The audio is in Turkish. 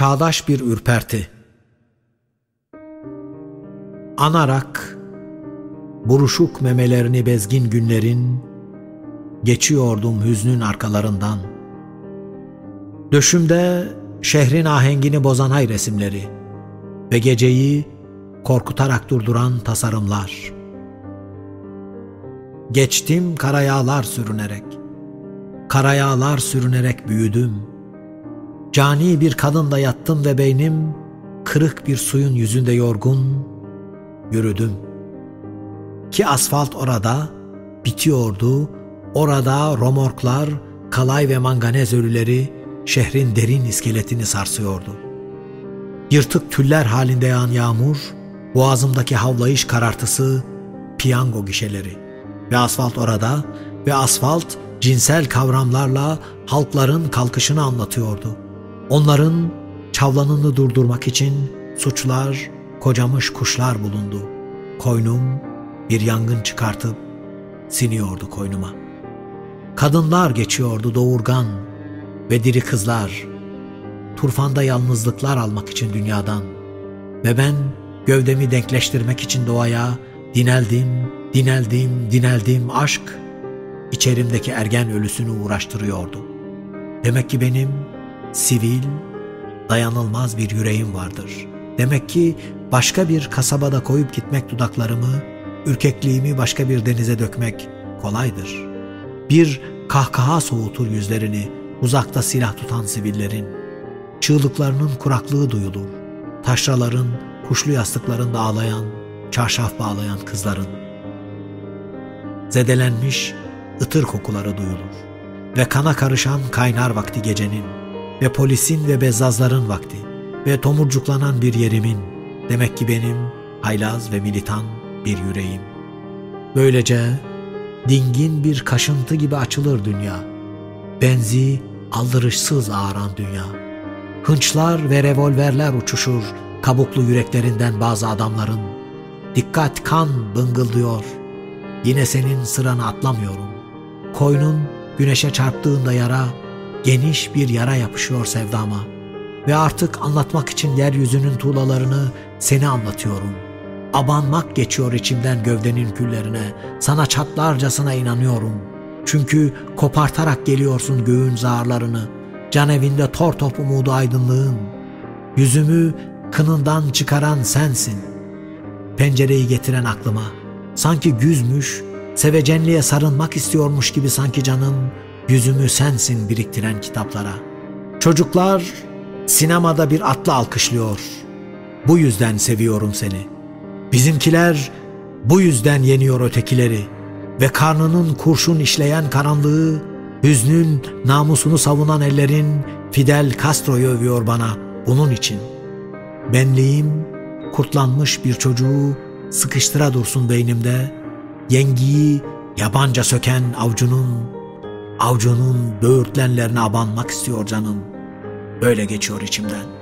Çağdaş bir ürperti. Anarak buruşuk memelerini bezgin günlerin geçiyordum hüznün arkalarından. Döşümde şehrin ahengini bozan ay resimleri ve geceyi korkutarak durduran tasarımlar. Geçtim karayağlar sürünerek. Karayağlar sürünerek büyüdüm. Cani bir kadında yattım ve beynim kırık bir suyun yüzünde yorgun yürüdüm. Ki asfalt orada bitiyordu. Orada romorklar, kalay ve manganez ölüleri şehrin derin iskeletini sarsıyordu. Yırtık tüller halinde yağan yağmur, boğazımdaki havlayış karartısı, piyango gişeleri ve asfalt orada ve asfalt cinsel kavramlarla halkların kalkışını anlatıyordu. Onların çavlanını durdurmak için suçlar, kocamış kuşlar bulundu. Koynum bir yangın çıkartıp siniyordu koynuma. Kadınlar geçiyordu doğurgan ve diri kızlar. Turfanda yalnızlıklar almak için dünyadan. Ve ben gövdemi denkleştirmek için doğaya dineldim, dineldim, dineldim aşk içerimdeki ergen ölüsünü uğraştırıyordu. Demek ki benim sivil, dayanılmaz bir yüreğim vardır. Demek ki başka bir kasabada koyup gitmek dudaklarımı, ürkekliğimi başka bir denize dökmek kolaydır. Bir kahkaha soğutur yüzlerini uzakta silah tutan sivillerin. Çığlıklarının kuraklığı duyulur. Taşraların, kuşlu yastıklarında ağlayan, çarşaf bağlayan kızların. Zedelenmiş, ıtır kokuları duyulur. Ve kana karışan kaynar vakti gecenin ve polisin ve bezzazların vakti ve tomurcuklanan bir yerimin, demek ki benim haylaz ve militan bir yüreğim. Böylece dingin bir kaşıntı gibi açılır dünya. Benzi aldırışsız ağıran dünya. Hınçlar ve revolverler uçuşur kabuklu yüreklerinden bazı adamların. Dikkat kan bıngıldıyor. Yine senin sıranı atlamıyorum. Koynun güneşe çarptığında yara, geniş bir yara yapışıyor sevdama. Ve artık anlatmak için yeryüzünün tuğlalarını seni anlatıyorum. Abanmak geçiyor içimden gövdenin küllerine. Sana çatlarcasına inanıyorum. Çünkü kopartarak geliyorsun göğün zarlarını. Can evinde tor top umudu aydınlığın. Yüzümü kınından çıkaran sensin. Pencereyi getiren aklıma. Sanki güzmüş, sevecenliğe sarılmak istiyormuş gibi sanki canım, yüzümü sensin biriktiren kitaplara. Çocuklar sinemada bir atla alkışlıyor. Bu yüzden seviyorum seni. Bizimkiler bu yüzden yeniyor ötekileri ve karnının kurşun işleyen karanlığı, hüznün namusunu savunan ellerin Fidel Castro'yu övüyor bana bunun için. Benliğim kurtlanmış bir çocuğu sıkıştıra dursun beynimde, yengiyi yabanca söken avcunun, avcunun böğürtlenlerine abanmak istiyor canım. Böyle geçiyor içimden.''